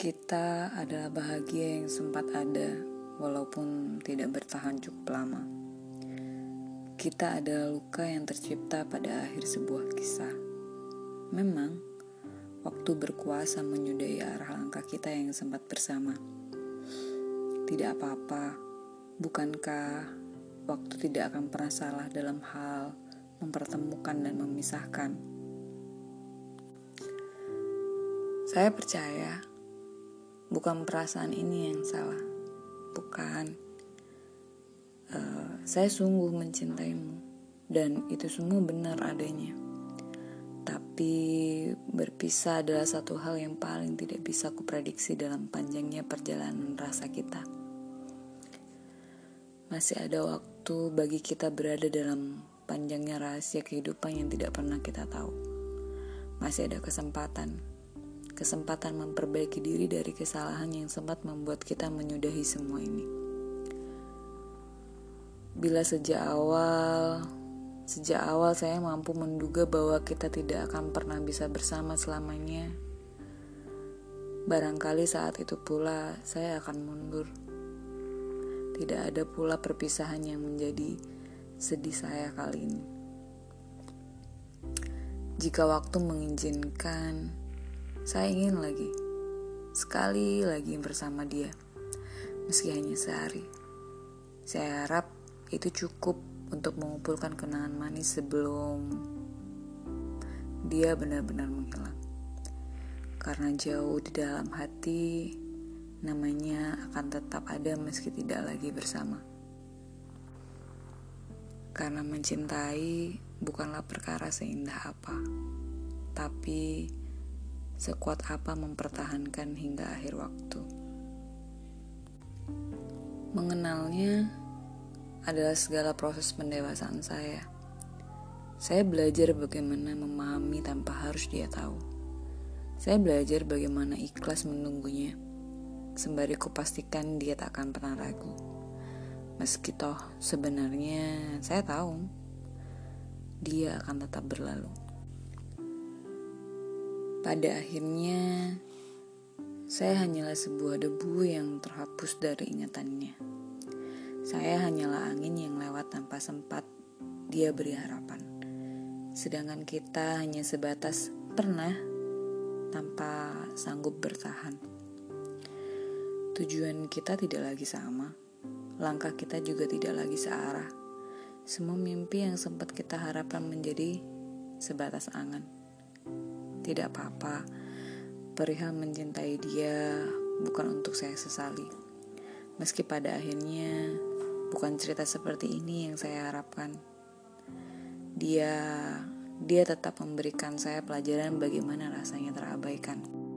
Kita adalah bahagia yang sempat ada, walaupun tidak bertahan cukup lama. Kita adalah luka yang tercipta pada akhir sebuah kisah. Memang, waktu berkuasa menyudahi arah langkah kita yang sempat bersama. Tidak apa-apa, bukankah waktu tidak akan pernah salah dalam hal mempertemukan dan memisahkan? Saya percaya bukan perasaan ini yang salah. Bukan. Uh, saya sungguh mencintaimu. Dan itu semua benar adanya. Tapi berpisah adalah satu hal yang paling tidak bisa kuprediksi dalam panjangnya perjalanan rasa kita. Masih ada waktu bagi kita berada dalam panjangnya rahasia kehidupan yang tidak pernah kita tahu. Masih ada kesempatan kesempatan memperbaiki diri dari kesalahan yang sempat membuat kita menyudahi semua ini. Bila sejak awal, sejak awal saya mampu menduga bahwa kita tidak akan pernah bisa bersama selamanya, barangkali saat itu pula saya akan mundur. Tidak ada pula perpisahan yang menjadi sedih saya kali ini. Jika waktu mengizinkan, saya ingin lagi, sekali lagi bersama dia, meski hanya sehari. Saya harap itu cukup untuk mengumpulkan kenangan manis sebelum dia benar-benar menghilang. Karena jauh di dalam hati, namanya akan tetap ada meski tidak lagi bersama. Karena mencintai bukanlah perkara seindah apa, tapi sekuat apa mempertahankan hingga akhir waktu. Mengenalnya adalah segala proses pendewasaan saya. Saya belajar bagaimana memahami tanpa harus dia tahu. Saya belajar bagaimana ikhlas menunggunya, sembari kupastikan dia tak akan pernah ragu. Meski toh sebenarnya saya tahu dia akan tetap berlalu. Pada akhirnya, saya hanyalah sebuah debu yang terhapus dari ingatannya. Saya hanyalah angin yang lewat tanpa sempat dia beri harapan. Sedangkan kita hanya sebatas pernah tanpa sanggup bertahan. Tujuan kita tidak lagi sama, langkah kita juga tidak lagi searah. Semua mimpi yang sempat kita harapkan menjadi sebatas angan. Tidak apa-apa, perihal mencintai dia bukan untuk saya sesali. Meski pada akhirnya bukan cerita seperti ini yang saya harapkan. Dia dia tetap memberikan saya pelajaran bagaimana rasanya terabaikan.